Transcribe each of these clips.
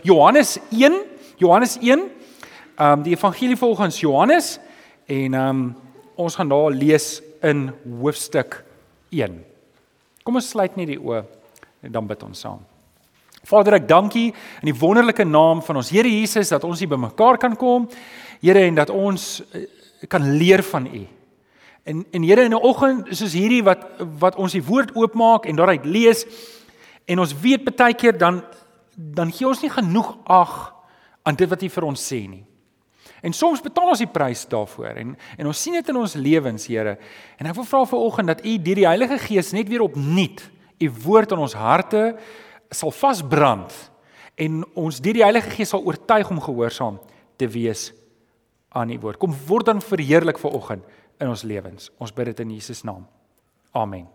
Johannes 1, Johannes 1, ehm um, die evangelie volgens Johannes en ehm um, ons gaan daar lees in hoofstuk 1. Kom ons sluit net die oë en dan bid ons saam. Vader, ek dank U in die wonderlike naam van ons Here Jesus dat ons hier bymekaar kan kom. Here en dat ons eh, kan leer van U. En en Here in 'n oggend soos hierdie wat wat ons die woord oopmaak en daaruit lees en ons weet baie keer dan dan gee ons nie genoeg ag aan dit wat U vir ons sê nie. En soms betaal ons die prys daarvoor en en ons sien dit in ons lewens, Here. En ek wil vra vir oggend dat U deur die Heilige Gees net weer opnuut U woord in ons harte sal vasbrand en ons deur die Heilige Gees sal oortuig om gehoorsaam te wees aan U woord. Kom word dan verheerlik vir oggend in ons lewens. Ons bid dit in Jesus naam. Amen.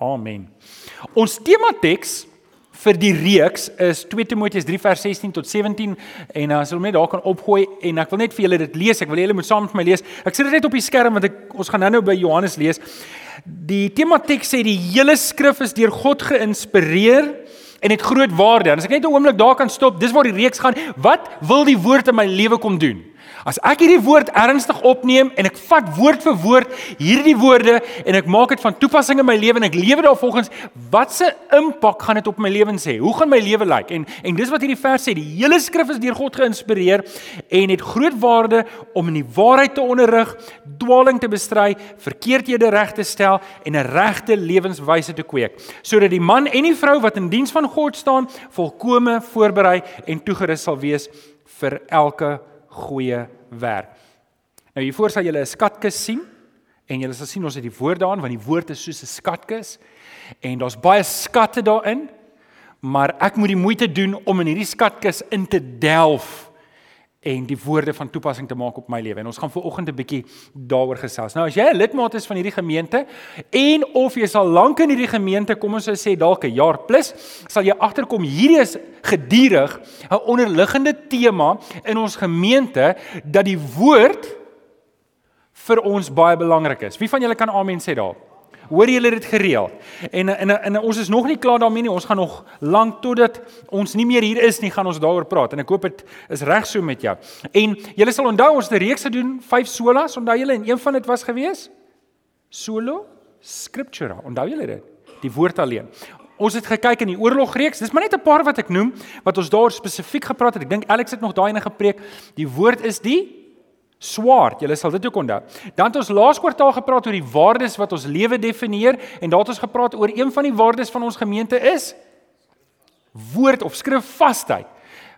Amen. Ons tema teks vir die reeks is 2 Timoteus 3 vers 16 tot 17 en as uh, hulle net daar kan opgooi en ek wil net vir julle dit lees. Ek wil julle moet saam met my lees. Ek sit dit net op die skerm want ek ons gaan nou-nou by Johannes lees. Die tema teks sê die hele skrif is deur God geïnspireer en het groot waarde. En as ek net 'n oomblik daar kan stop, dis waar die reeks gaan. Wat wil die woord in my lewe kom doen? As ek hierdie woord ernstig opneem en ek vat woord vir woord hierdie woorde en ek maak dit van toepassing in my lewe en ek lewe daarvolgens, watse impak gaan dit op my lewens hê? Hoe gaan my lewe lyk? En en dis wat hierdie vers sê, die hele skrif is deur God geïnspireer en het groot waarde om in die waarheid te onderrig, dwaaling te bestry, verkeerdhede reg te stel en 'n regte lewenswyse te kweek, sodat die man en die vrou wat in diens van God staan, volkome voorberei en toegerus sal wees vir elke goeie werk. Nou hiervoor sal julle 'n skatkis sien en julle sal sien ons het die woord daarin want die woord is soos 'n skatkis en daar's baie skatte daarin. Maar ek moet die moeite doen om in hierdie skatkis in te delf en die woorde van toepassing te maak op my lewe. En ons gaan vooroggend 'n bietjie daaroor gesels. Nou as jy 'n lidmaat is van hierdie gemeente en of jy sal lank in hierdie gemeente kom ons sê dalk 'n jaar plus, sal jy agterkom hierdie is gedurig 'n onderliggende tema in ons gemeente dat die woord vir ons baie belangrik is. Wie van julle kan amen sê daar? Hoor julle dit gereeld? En, en en ons is nog nie klaar daarmee nie. Ons gaan nog lank totdat ons nie meer hier is nie, gaan ons daaroor praat. En ek hoop dit is reg so met jou. En julle sal onthou ons het 'n reeks gedoen, 5 solas. Onthou julle en een van dit was gewees Solo Scriptura. Onthou julle dit? Die woord alleen. Ons het gekyk in die oorlogreeks. Dis maar net 'n paar wat ek noem wat ons daar spesifiek gepraat het. Ek dink Alex het nog daai ene gepreek. Die woord is die swaard. Julle sal dit ook onthou. Dan het ons laas kwartaal gepraat oor die waardes wat ons lewe definieer en daar het ons gepraat oor een van die waardes van ons gemeente is woord of skrifvasheid.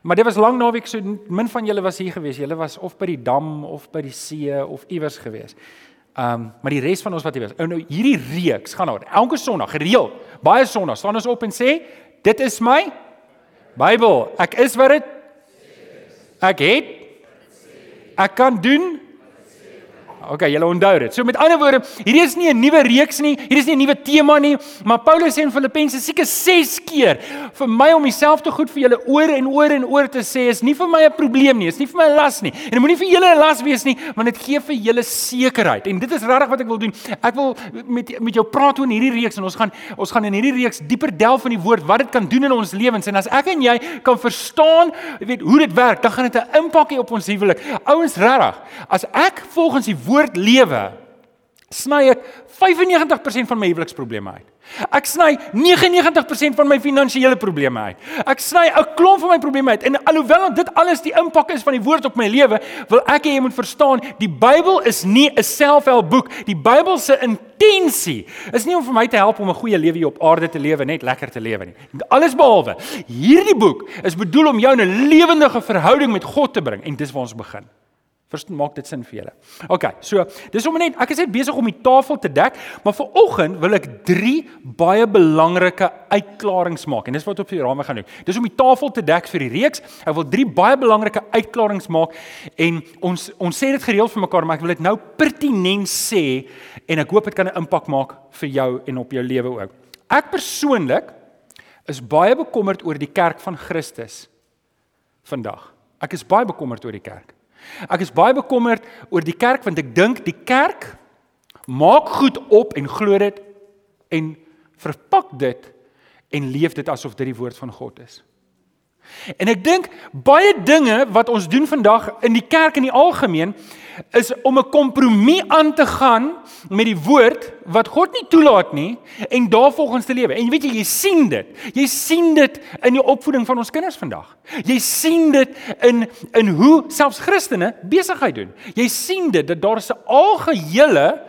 Maar dit was lank naweek so min van julle was hier gewees. Julle was of by die dam of by die see of iewers gewees. Um maar die res van ons wat hier was. Ou nou hierdie reeks gaan nou elke Sondag gereeld. Baie Sondae staan ons op en sê dit is my Bybel. Ek is wat dit Ek het Ek kan doen OK, julle onthou dit. So met ander woorde, hierdie is nie 'n nuwe reeks nie, hierdie is nie 'n nuwe tema nie, maar Paulus sê in Filippense seker 6 keer vir my om dieselfde goed vir julle oor en oor en oor te sê is nie vir my 'n probleem nie, is nie vir my 'n las nie. En dit moenie vir julle 'n las wees nie, want dit gee vir julle sekerheid. En dit is regtig wat ek wil doen. Ek wil met met jou praat oor hierdie reeks en ons gaan ons gaan in hierdie reeks dieper delf in die woord wat dit kan doen in ons lewens. En as ek en jy kan verstaan, weet hoe dit werk, dan gaan dit 'n impak hê op ons huwelik. Ouens, regtig. As ek volgens die woord lewe, sny ek 95% van my huweliksprobleme uit. Ek sny 99% van my finansiële probleme uit. Ek sny 'n klomp van my probleme uit. En alhoewel dit alles die impak is van die woord op my lewe, wil ek hê jy moet verstaan, die Bybel is nie 'n selfhelpboek. Die Bybel se intensie is nie om vir my te help om 'n goeie lewe hier op aarde te lewe, net lekker te lewe nie. Alles behalwe. Hierdie boek is bedoel om jou 'n lewendige verhouding met God te bring en dis waar ons begin. Verstaan maak dit sin vir julle. OK, so dis om net ek is net besig om die tafel te dek, maar vir oggend wil ek 3 baie belangrike uitklaringe maak en dis wat op die raam gaan doen. Dis om die tafel te dek vir die reeks. Ek wil 3 baie belangrike uitklaringe maak en ons ons sê dit gereeld vir mekaar, maar ek wil dit nou pertinent sê en ek hoop dit kan 'n impak maak vir jou en op jou lewe ook. Ek persoonlik is baie bekommerd oor die kerk van Christus vandag. Ek is baie bekommerd oor die kerk. Ek is baie bekommerd oor die kerk want ek dink die kerk maak goed op en glo dit en verpak dit en leef dit asof dit die woord van God is. En ek dink baie dinge wat ons doen vandag in die kerk in die algemeen is om 'n kompromie aan te gaan met die woord wat God nie toelaat nie en daarvolgens te lewe. En weet jy, jy sien dit. Jy sien dit in die opvoeding van ons kinders vandag. Jy sien dit in in hoe selfs Christene besigheid doen. Jy sien dit dat daar 'n algehele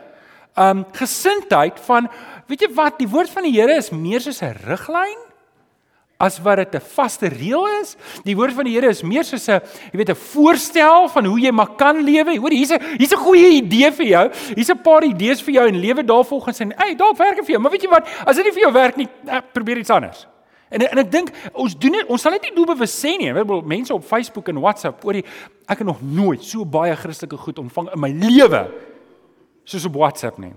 um gesindheid van weet jy wat, die woord van die Here is meer soos 'n riglyn as wat dit 'n vaste reël is. Die woord van die Here is meer soos 'n, jy weet, 'n voorstel van hoe jy maar kan lewe. Hoor, hier's 'n hier's 'n goeie idee vir jou. Hier's 'n paar idees vir jou en lewe daarvolgens en, "Ey, dalk werk dit vir jou." Maar weet jy wat? As dit nie vir jou werk nie, eh, probeer iets anders. En en ek dink ons doen dit, ons sal dit nie doelbewus sê nie. Ek bedoel mense op Facebook en WhatsApp oor die ek het nog nooit so baie Christelike goed ontvang in my lewe soos op WhatsApp nie.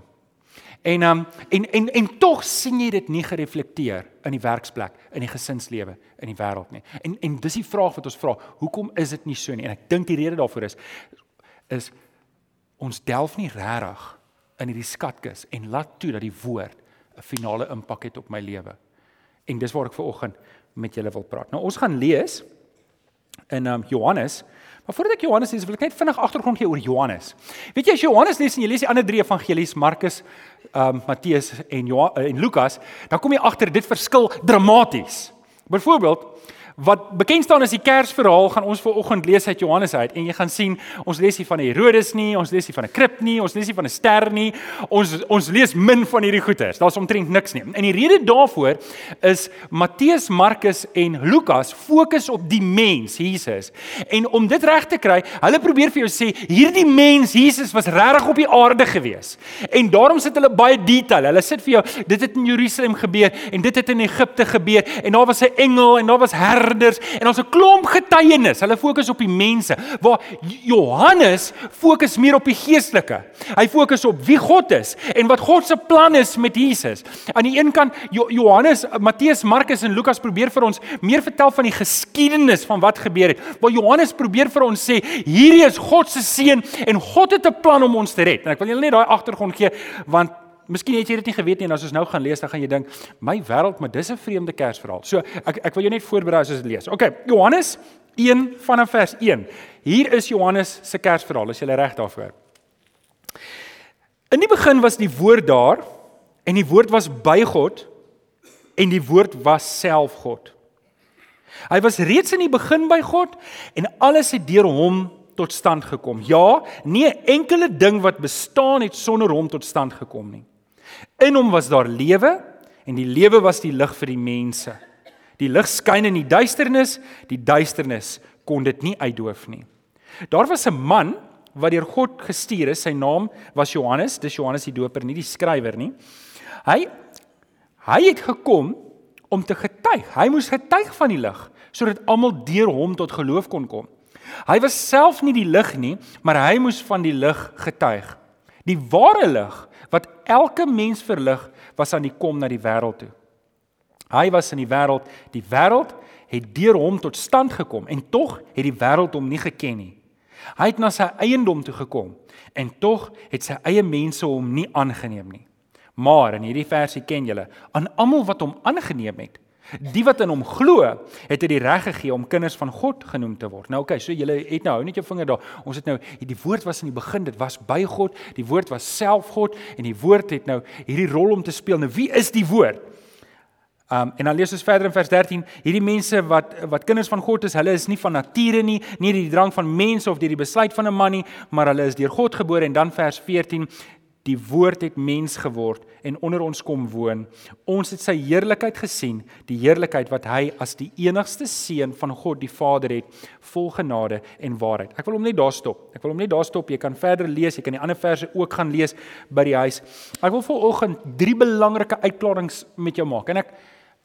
En um en en en tog sien jy dit nie gereflekteer in die werksplek, in die gesinslewe, in die wêreld nie. En en dis die vraag wat ons vra, hoekom is dit nie so nie? En ek dink die rede daarvoor is is ons delf nie regtig in hierdie skatkis en laat toe dat die woord 'n finale impak het op my lewe. En dis waar ek ver oggend met julle wil praat. Nou ons gaan lees in um Johannes Maar voordat ek Johannes lees, wil ek net vinnig agtergrond gee oor Johannes. Weet jy as Johannes lees en jy lees die ander drie evangelies, Markus, ehm um, Matteus en Johan, en Lukas, dan kom jy agter dit verskil dramaties. Byvoorbeeld, wat bekend staan as die Kersverhaal gaan ons vooroggend lees uit Johannes uit en jy gaan sien ons lees nie van Herodes nie, ons lees nie van 'n krib nie, ons lees nie van 'n ster nie. Ons ons lees min van hierdie goeters. Daar's omtrent niks nie. En die rede daarvoor is Matteus, Markus en Lukas fokus op die mens, Jesus. En om dit reg te kry, hulle probeer vir jou sê hierdie mens, Jesus was regtig op die aarde gewees. En daarom sit hulle baie detail. Hulle sit vir jou dit het in Jerusalem gebeur en dit het in Egipte gebeur en daar was 'n engel en daar was her herders en ons 'n klomp getuienis. Hulle fokus op die mense waar Johannes fokus meer op die geestelike. Hy fokus op wie God is en wat God se plan is met Jesus. Aan die een kant Johannes, Matteus, Markus en Lukas probeer vir ons meer vertel van die geskiedenis van wat gebeur het. Waar Johannes probeer vir ons sê hierdie is God se seun en God het 'n plan om ons te red. En ek wil julle net daai agtergrond gee want Miskien het jy dit nie geweet nie en as ons nou gaan lees dan gaan jy dink my wêreld maar dis 'n vreemde Kersverhaal. So ek ek wil jou net voorberei as ons dit lees. OK, Johannes 1 vanaf vers 1. Hier is Johannes se Kersverhaal. Is jy reg daarvoor? In die begin was die woord daar en die woord was by God en die woord was self God. Hy was reeds in die begin by God en alles het deur hom tot stand gekom. Ja, nie 'n enkele ding wat bestaan het sonder hom tot stand gekom nie. In hom was daar lewe en die lewe was die lig vir die mense. Die lig skyn in die duisternis, die duisternis kon dit nie uitdoof nie. Daar was 'n man wat deur God gestuur is. Sy naam was Johannes, dis Johannes die Doper, nie die skrywer nie. Hy hy het gekom om te getuig. Hy moes getuig van die lig sodat almal deur hom tot geloof kon kom. Hy was self nie die lig nie, maar hy moes van die lig getuig. Die ware lig wat elke mens verlig, was aan die kom na die wêreld toe. Hy was in die wêreld, die wêreld het deur hom tot stand gekom en tog het die wêreld hom nie geken nie. Hy het na sy eiendom toe gekom en tog het sy eie mense hom nie aangeneem nie. Maar in hierdie versie ken julle, aan almal wat hom aangeneem het, Die wat in hom glo, het hy die reg gegee om kinders van God genoem te word. Nou oké, okay, so julle het nou net jou vinger daar. Ons het nou die woord was in die begin, dit was by God, die woord was self God en die woord het nou hierdie rol om te speel. Nou wie is die woord? Um en dan lees ons verder in vers 13, hierdie mense wat wat kinders van God is, hulle is nie van nature nie, nie deur die drang van mense of deur die besluit van 'n man nie, maar hulle is deur God gebore en dan vers 14, Die woord het mens geword en onder ons kom woon. Ons het sy heerlikheid gesien, die heerlikheid wat hy as die enigste seun van God die Vader het, vol genade en waarheid. Ek wil hom net daar stop. Ek wil hom net daar stop. Jy kan verder lees, jy kan die ander verse ook gaan lees by die huis. Ek wil vanoggend drie belangrike uitklarings met jou maak. En ek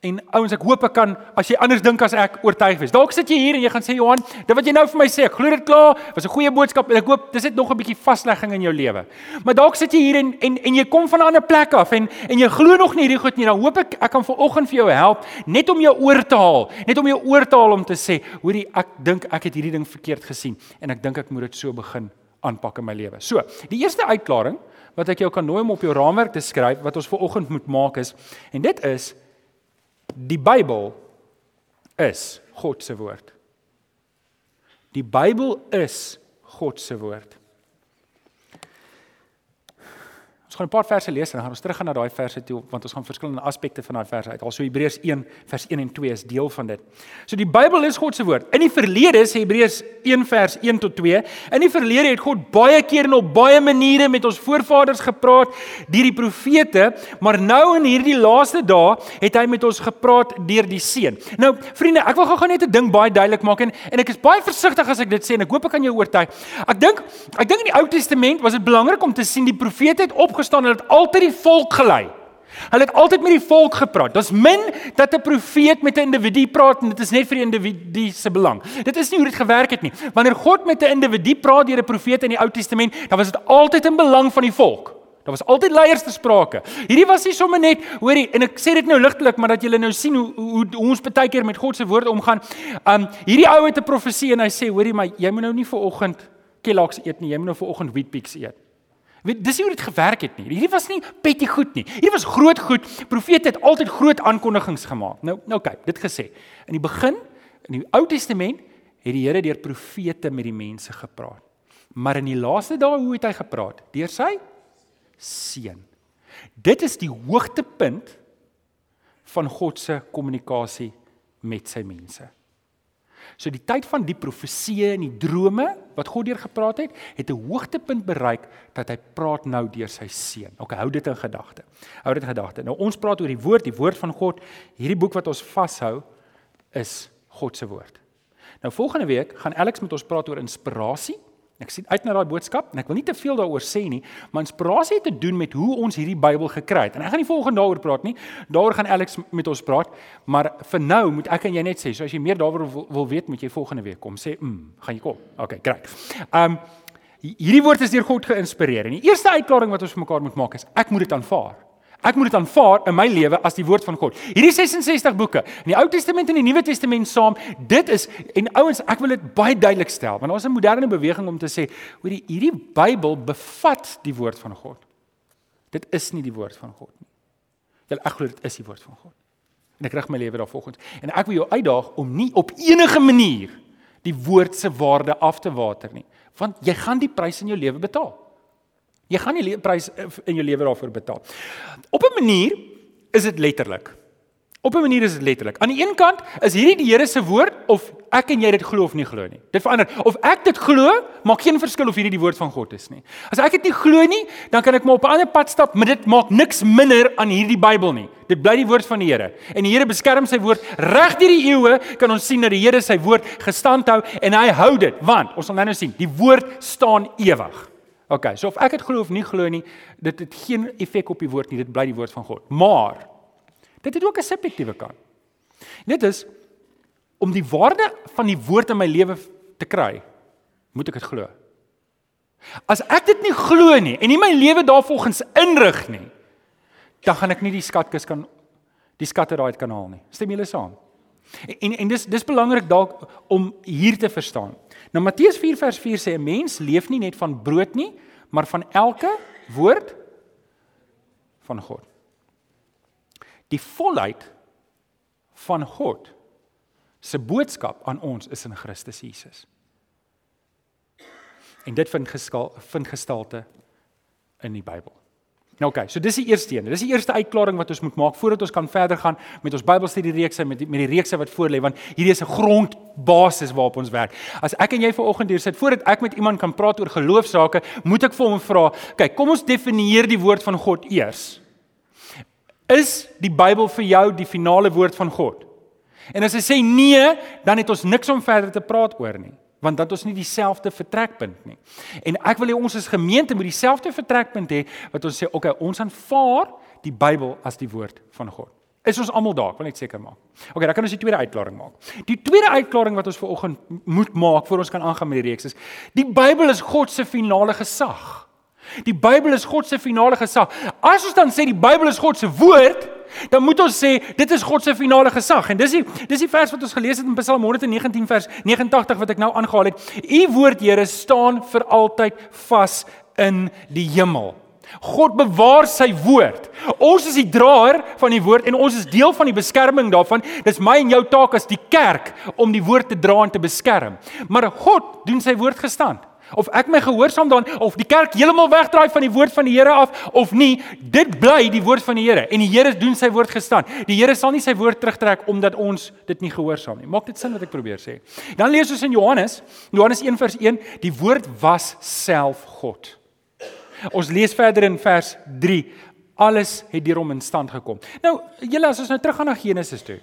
En ouens, ek hoop ek kan as jy anders dink as ek oortuig wees. Dalk sit jy hier en jy gaan sê Johan, dit wat jy nou vir my sê, ek glo dit klaar, was 'n goeie boodskap en ek hoop dis net nog 'n bietjie vaslegging in jou lewe. Maar dalk sit jy hier en en en jy kom van 'n ander plek af en en jy glo nog nie hierdie goed nie. Dan hoop ek ek kan vanoggend vir jou help net om jou oor te haal, net om jou oor te haal om te sê, hoorie, ek dink ek het hierdie ding verkeerd gesien en ek dink ek moet dit so begin aanpak in my lewe. So, die eerste uitklaring wat ek jou kan nooi om op jou raamwerk te skryf wat ons vanoggend moet maak is en dit is Die Bybel is God se woord. Die Bybel is God se woord. Ons gaan 'n paar verse lees en dan gaan ons teruggaan na daai verse toe want ons gaan verskillende aspekte van daai verse uit. Also Hebreërs 1 vers 1 en 2 is deel van dit. So die Bybel is God se woord. In die verlede sê Hebreërs 1 vers 1 tot 2, in die verlede het God baie keer en op baie maniere met ons voorvaders gepraat deur die profete, maar nou in hierdie laaste dae het hy met ons gepraat deur die Seun. Nou vriende, ek wil gou-gou net 'n ding baie duidelik maak en en ek is baie versigtig as ek dit sê en ek hoop ek kan jou oortuig. Ek dink ek dink in die Ou Testament was dit belangrik om te sien die profete het op opgestaan en het altyd die volk gelei. Hulle het altyd met die volk gepraat. Daar's min dat 'n profeet met 'n individu praat en dit is net vir die individu se belang. Dit is nie hoe dit gewerk het nie. Wanneer God met 'n individu praat deur 'n profeet in die Ou Testament, dan was dit altyd in belang van die volk. Daar was altyd leiers te sprake. Hierdie was nie sommer net, hoorie, en ek sê dit nou ligtelik, maar dat julle nou sien hoe hoe, hoe ons baie keer met God se woord omgaan. Um hierdie ou het 'n profesie en hy sê, hoorie, maar jy moet nou nie vir oggend Kellogg's eet nie, jy moet nou vir oggend Weet-Bix eet. Weet, dis nie hoe dit gewerk het nie. Hierdie was nie petty goed nie. Hierdie was groot goed. Profete het altyd groot aankondigings gemaak. Nou, nou kyk, dit gesê. In die begin in die Ou Testament het die Here deur profete met die mense gepraat. Maar in die laaste dae hoe het hy gepraat? Deur sy seun. Dit is die hoogtepunt van God se kommunikasie met sy mense. So die tyd van die profeseë en die drome wat God deur gepraat het, het 'n hoogtepunt bereik dat hy praat nou deur sy seun. OK, hou dit in gedagte. Hou dit in gedagte. Nou ons praat oor die woord, die woord van God. Hierdie boek wat ons vashou is God se woord. Nou volgende week gaan Alex met ons praat oor inspirasie Ek sien uit na daai boodskap en ek wil nie te veel daaroor sê nie, maar inspirasie het te doen met hoe ons hierdie Bybel gekry het. En ek gaan nie volgende daaroor praat nie. Daaroor gaan Alex met ons praat, maar vir nou moet ek en jy net sê, so as jy meer daaroor wil, wil weet, moet jy volgende week kom sê, "Mm, gaan jy kom?" Okay, great. Um hierdie woord is deur God geïnspireer. En die eerste uitklaring wat ons vir mekaar moet maak is ek moet dit aanvaar. Ek moet dit aanvaar in my lewe as die woord van God. Hierdie 66 boeke, in die Ou Testament en die Nuwe Testament saam, dit is en ouens, ek wil dit baie duidelik stel, want daar's 'n moderne beweging om te sê, hoor die hierdie Bybel bevat die woord van God. Dit is nie die woord van God nie. Wel ek glo dit is die woord van God. En ek rig my lewe daarvolgens. En ek wil jou uitdaag om nie op enige manier die woord se waarde af te water nie, want jy gaan die prys in jou lewe betaal. Jy gaan nie prys eh, in jou lewe daarvoor betaal. Op 'n manier is dit letterlik. Op 'n manier is dit letterlik. Aan die een kant is hierdie die Here se woord of ek en jy dit glo of nie glo nie. Dit verander. Of ek dit glo, maak geen verskil of hierdie die woord van God is nie. As ek dit nie glo nie, dan kan ek maar op 'n ander pad stap, maar dit maak niks minder aan hierdie Bybel nie. Dit bly die woord van die Here. En die Here beskerm sy woord reg deur die eeue, kan ons sien dat die Here sy woord gestand hou en hy hou dit, want ons sal nou nou sien, die woord staan ewig. OK, so of ek dit glo of nie glo nie, dit het geen effek op die woord nie, dit bly die woord van God. Maar dit het ook 'n subjektiewe kant. Dit is om die waarde van die woord in my lewe te kry, moet ek dit glo. As ek dit nie glo nie en nie my lewe daarvolgens inrig nie, dan gaan ek nie die skatkis kan die skatte daai kan haal nie. Stem julle saam? En en dis dis belangrik dalk om hier te verstaan. Nou Matteus 4 vers 4 sê 'n mens leef nie net van brood nie, maar van elke woord van God. Die volheid van God se boodskap aan ons is in Christus Jesus. En dit vind geskaal vind gestalte in die Bybel. Nou okay, so dis die eerste een. Dis die eerste uitklaring wat ons moet maak voordat ons kan verder gaan met ons Bybelstudie reekse met die, met die reekse wat voorlê want hierdie is 'n grondbasis waarop ons werk. As ek en jy vanoggend hier sit voordat ek met iemand kan praat oor geloofsake, moet ek vir hom vra, kyk, kom ons definieer die woord van God eers. Is die Bybel vir jou die finale woord van God? En as hy sê nee, dan het ons niks om verder te praat oor nie want dan het ons nie dieselfde vertrekpunt nie. En ek wil hê ons as gemeente moet dieselfde vertrekpunt hê wat ons sê, okay, ons aanvaar die Bybel as die woord van God. Is ons almal daar? Ek wil net seker maak. Okay, dan kan ons die tweede uitklaring maak. Die tweede uitklaring wat ons ver oggend moet maak voor ons kan aangaan met die reeks is, die Bybel is God se finale gesag. Die Bybel is God se finale gesag. As ons dan sê die Bybel is God se woord, dan moet ons sê dit is God se finale gesag en dis die dis die vers wat ons gelees het in Psalm 119 vers 89 wat ek nou aangehaal het. U woord Here staan vir altyd vas in die hemel. God bewaar sy woord. Ons is die draer van die woord en ons is deel van die beskerming daarvan. Dis my en jou taak as die kerk om die woord te dra en te beskerm. Maar God doen sy woord gestand. Of ek my gehoorsaam dan of die kerk heeltemal wegdraai van die woord van die Here af of nie, dit bly die woord van die Here en die Here doen sy woord gestand. Die Here sal nie sy woord terugtrek omdat ons dit nie gehoorsaam nie. Maak dit sin wat ek probeer sê? Dan lees ons in Johannes, Johannes 1 vers 1, die woord was self God. Ons lees verder in vers 3. Alles het deur hom in stand gekom. Nou, julle as ons nou teruggaan na Genesis toe.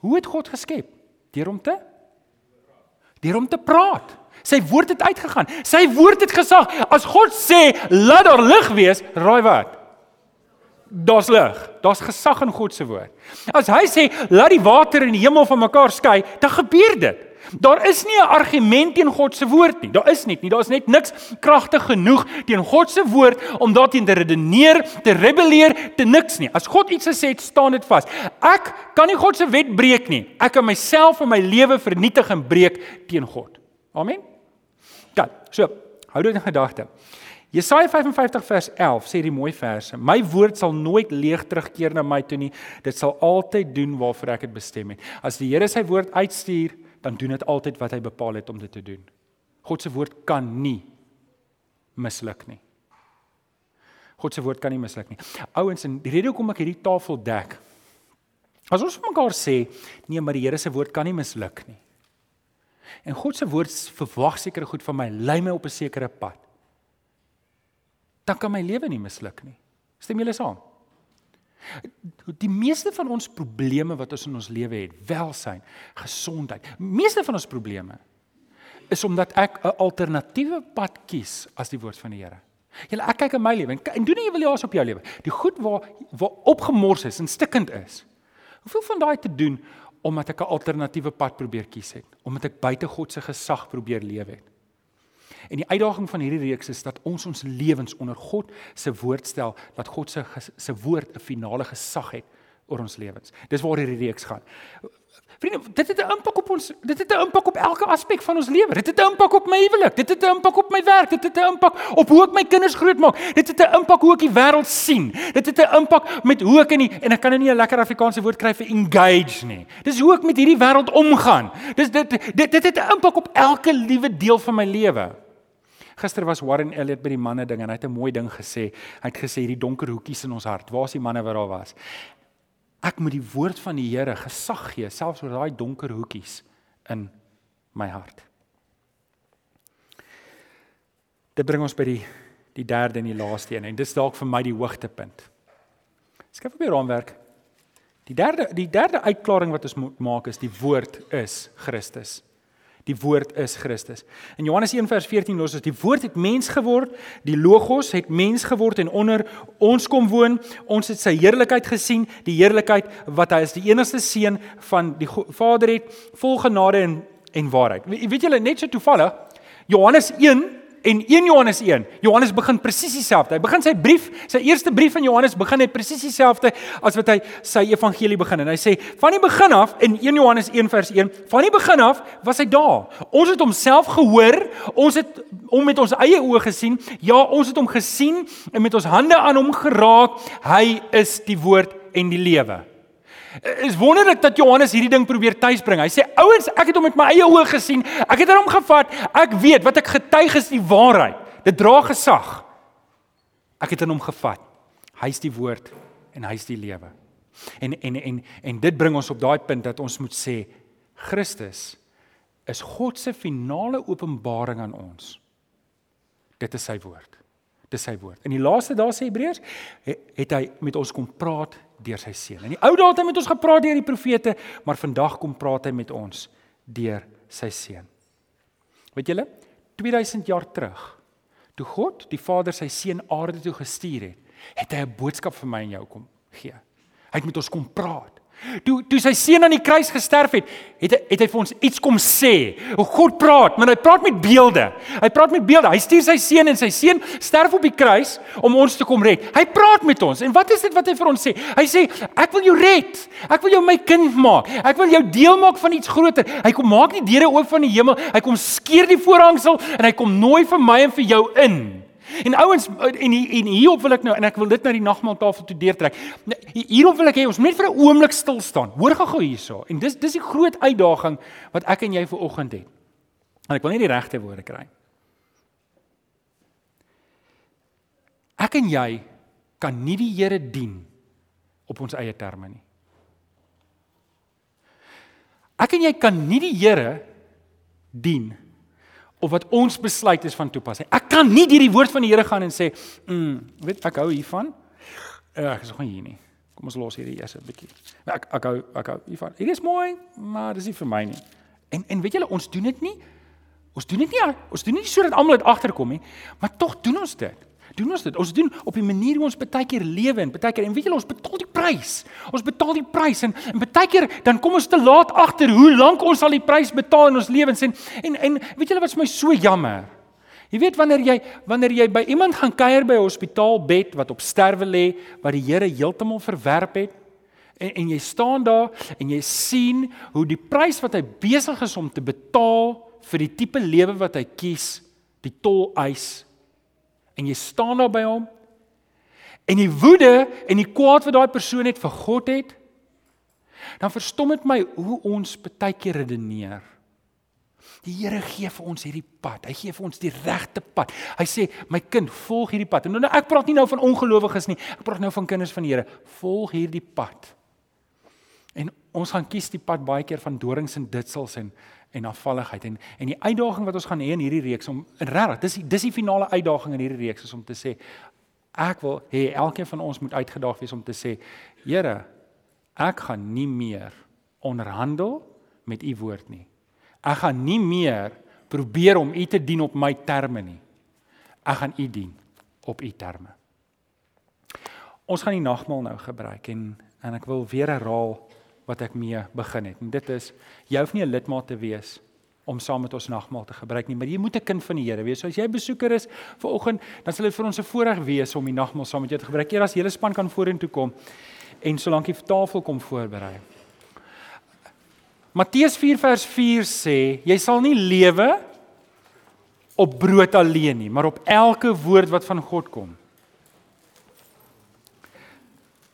Hoe het God geskep? Deur hom te deur hom te praat. Sy woord het uitgegaan. Sy woord het gesag. As God sê, "Laat daar lig wees," raai wat? Daar's lig. Daar's gesag in God se woord. As hy sê, "Laat die water in die hemel van mekaar skei," dan gebeur dit. Daar is nie 'n argument teen God se woord nie. Daar is net nie. Daar's net niks kragtig genoeg teen God se woord om daarteen te redeneer, te rebelleer, te niks nie. As God iets gesê het, staan dit vas. Ek kan nie God se wet breek nie. Ek kan myself en my lewe vernietig en breek teen God. Amen. Dan, so, hou dit in gedagte. Jesaja 55 vers 11 sê die mooi verse: My woord sal nooit leeg terugkeer na my toe nie. Dit sal altyd doen waarvoor ek dit bestem het. As die Here sy woord uitstuur, dan doen dit altyd wat hy bepaal het om dit te doen. God se woord kan nie misluk nie. God se woord kan nie misluk nie. Ouens, en die rede hoekom ek hierdie tafel dek. As ons mekaar sê, nee, maar die Here se woord kan nie misluk nie. En God se woord verwag sekere goed van my, lei my op 'n sekere pad. Dan kan my lewe nie misluk nie. Stem julle saam? Die meeste van ons probleme wat ons in ons lewe het, welsyn, gesondheid, meeste van ons probleme is omdat ek 'n alternatiewe pad kies as die woord van die Here. Julle ek kyk in my lewe en doen 'n evaluasie op jou lewe. Die goed waar waar opgemors is en stikkend is. Hoeveel van daai te doen omdat ek 'n alternatiewe pad probeer kies het, omdat ek buite God se gesag probeer lewe het. En die uitdaging van hierdie reeks is dat ons ons lewens onder God se woord stel, dat God se se woord 'n finale gesag het oor ons lewens. Dis waar hierdie reeks gaan. Vriende, dit het 'n impak op ons. Dit het 'n impak op elke aspek van ons lewe. Dit het 'n impak op my huwelik. Dit het 'n impak op my werk. Dit het 'n impak op hoe ek my kinders grootmaak. Dit het 'n impak hoe ek die wêreld sien. Dit het 'n impak met hoe ek in die en ek kan nou nie 'n lekker Afrikaanse woord kry vir engage nie. Dis hoe ek met hierdie wêreld omgaan. Dis dit dit dit het 'n impak op elke liewe deel van my lewe. Gister was Warren Elliot by die manne ding en hy het 'n mooi ding gesê. Hy het gesê hierdie donker hoekies in ons hart. Waar is die manne wat daar was? Ek moet die woord van die Here gesag gee selfs oor daai donker hoekies in my hart. Dit bring ons by die die derde en die laaste een en dis dalk vir my die hoogtepunt. Skryf op die raamwerk. Die derde die derde uitklaring wat ons moet maak is die woord is Christus. Die woord is Christus. In Johannes 1 vers 14 los ons die woord het mens geword, die logos het mens geword en onder ons kom woon. Ons het sy heerlikheid gesien, die heerlikheid wat hy as die enigste seun van die Vader het, vol genade en en waarheid. Weet julle net so toevallig Johannes 1 en 1 Johannes 1. Johannes begin presies dieselfde. Hy begin sy brief, sy eerste brief aan Johannes begin net presies dieselfde as wat hy sy evangelie begin en hy sê van die begin af in 1 Johannes 1 vers 1, van die begin af was hy daar. Ons het homself gehoor, ons het hom met ons eie oë gesien. Ja, ons het hom gesien en met ons hande aan hom geraak. Hy is die woord en die lewe. Is wonderlik dat Johannes hierdie ding probeer tuisbring. Hy sê ouens, ek het hom met my eie oë gesien. Ek het hom gevat. Ek weet wat ek getuig is die waarheid. Dit dra gesag. Ek het hom gevat. Hy's die woord en hy's die lewe. En en en en dit bring ons op daai punt dat ons moet sê Christus is God se finale openbaring aan ons. Dit is sy woord. Dis sy woord. In die laaste dae sê Hebreërs het hy met ons kom praat deur sy seun. In die ou dae het hy met ons gepraat deur die profete, maar vandag kom praat hy met ons deur sy seun. Weet julle, 2000 jaar terug, toe God die Vader sy seun aarde toe gestuur het, het hy 'n boodskap vir my en jou kom gee. Hy het met ons kom praat. Toe toe sy seun aan die kruis gesterf het, het hy het hy vir ons iets kom sê. God praat, maar hy praat met beelde. Hy praat met beelde. Hy stuur sy seun en sy seun sterf op die kruis om ons te kom red. Hy praat met ons. En wat is dit wat hy vir ons sê? Hy sê ek wil jou red. Ek wil jou my kind maak. Ek wil jou deel maak van iets groter. Hy kom maak die deure oop van die hemel. Hy kom skeer die voorhangsel en hy kom nooi vir my en vir jou in. En ouens en en hierop wil ek nou en ek wil dit na die nagmaaltafel toe deurtrek. Hierop wil ek hê ons moet net vir 'n oomblik stil staan. Hoor gou hierso. En dis dis die groot uitdaging wat ek en jy vir oggend het. En ek wil net die regte woorde kry. Ek en jy kan nie die Here dien op ons eie terme nie. Ek en jy kan nie die Here dien of wat ons besluit is van toepassing. Ek kan nie deur die woord van die Here gaan en sê, "Mm, weet ek hou hiervan." Uh, ek is nog nie hier nie. Kom ons los hierdie eers 'n bietjie. Ek ek hou ek hou hiervan. Hierdie is mooi, maar dis nie vir my nie. En en weet julle, ons doen dit nie. Ons doen dit nie. Ons doen dit nie sodat almal dit agterkom nie, maar tog doen ons dit doen ons dit. Ons doen op die manier hoe ons baie keer lewe en baie keer en weet julle ons betaal die prys. Ons betaal die prys en en baie keer dan kom ons te laat agter hoe lank ons al die prys betaal in ons lewens en en en weet julle wat vir my so jammer. Jy weet wanneer jy wanneer jy by iemand gaan kuier by 'n hospitaalbed wat op sterwe lê wat die Here heeltemal verwerp het en en jy staan daar en jy sien hoe die prys wat hy besig is om te betaal vir die tipe lewe wat hy kies, die tol eis en jy staan daar by hom en die woede en die kwaad wat daai persoon het vir God het dan verstom dit my hoe ons baie keer redeneer. Die Here gee vir ons hierdie pad. Hy gee vir ons die regte pad. Hy sê my kind volg hierdie pad. En nou ek praat nie nou van ongelowiges nie. Ek praat nou van kinders van die Here. Volg hierdie pad. En ons gaan kies die pad baie keer van dorings en ditsels en en afvalligheid. En en die uitdaging wat ons gaan hê in hierdie reeks om regtig dis die, dis die finale uitdaging in hierdie reeks is om te sê ek wil hê elkeen van ons moet uitgedaag wees om te sê Here ek gaan nie meer onderhandel met u woord nie. Ek gaan nie meer probeer om u te dien op my terme nie. Ek gaan u dien op u terme. Ons gaan die nagmaal nou gebruik en en ek wil weer herhaal wat ek mee begin het. En dit is jy hoef nie 'n lidmaat te wees om saam met ons nagmaal te gebruik nie, maar jy moet 'n kind van die Here wees. So as jy besoeker is vir oggend, dan sal dit vir ons 'n voorreg wees om die nagmaal saam met jou te gebruik. Eers as hele span kan vorentoe kom en solank die tafel kom voorberei. Matteus 4 vers 4 sê, jy sal nie lewe op brood alleen nie, maar op elke woord wat van God kom.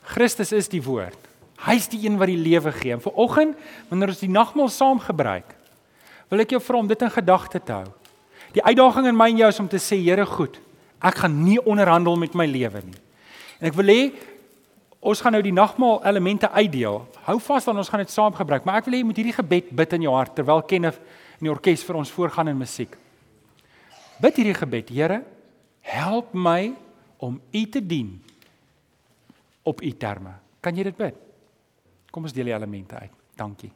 Christus is die woord. Hy's die een wat die lewe gee. En viroggend, wanneer ons die nagmaal saam gebruik, wil ek jou vra om dit in gedagte te hou. Die uitdaging in my en jou is om te sê, Here, goed, ek gaan nie onderhandel met my lewe nie. En ek wil hê ons gaan nou die nagmaal elemente uitdeel. Hou vas dan ons gaan dit saam gebruik, maar ek wil hê jy moet hierdie gebed bid in jou hart terwyl Kenneth in die orkes vir ons voorgaan in musiek. Bid hierdie gebed, Here, help my om U te dien op U terme. Kan jy dit bid? Kom ons deel die elemente uit. Dankie.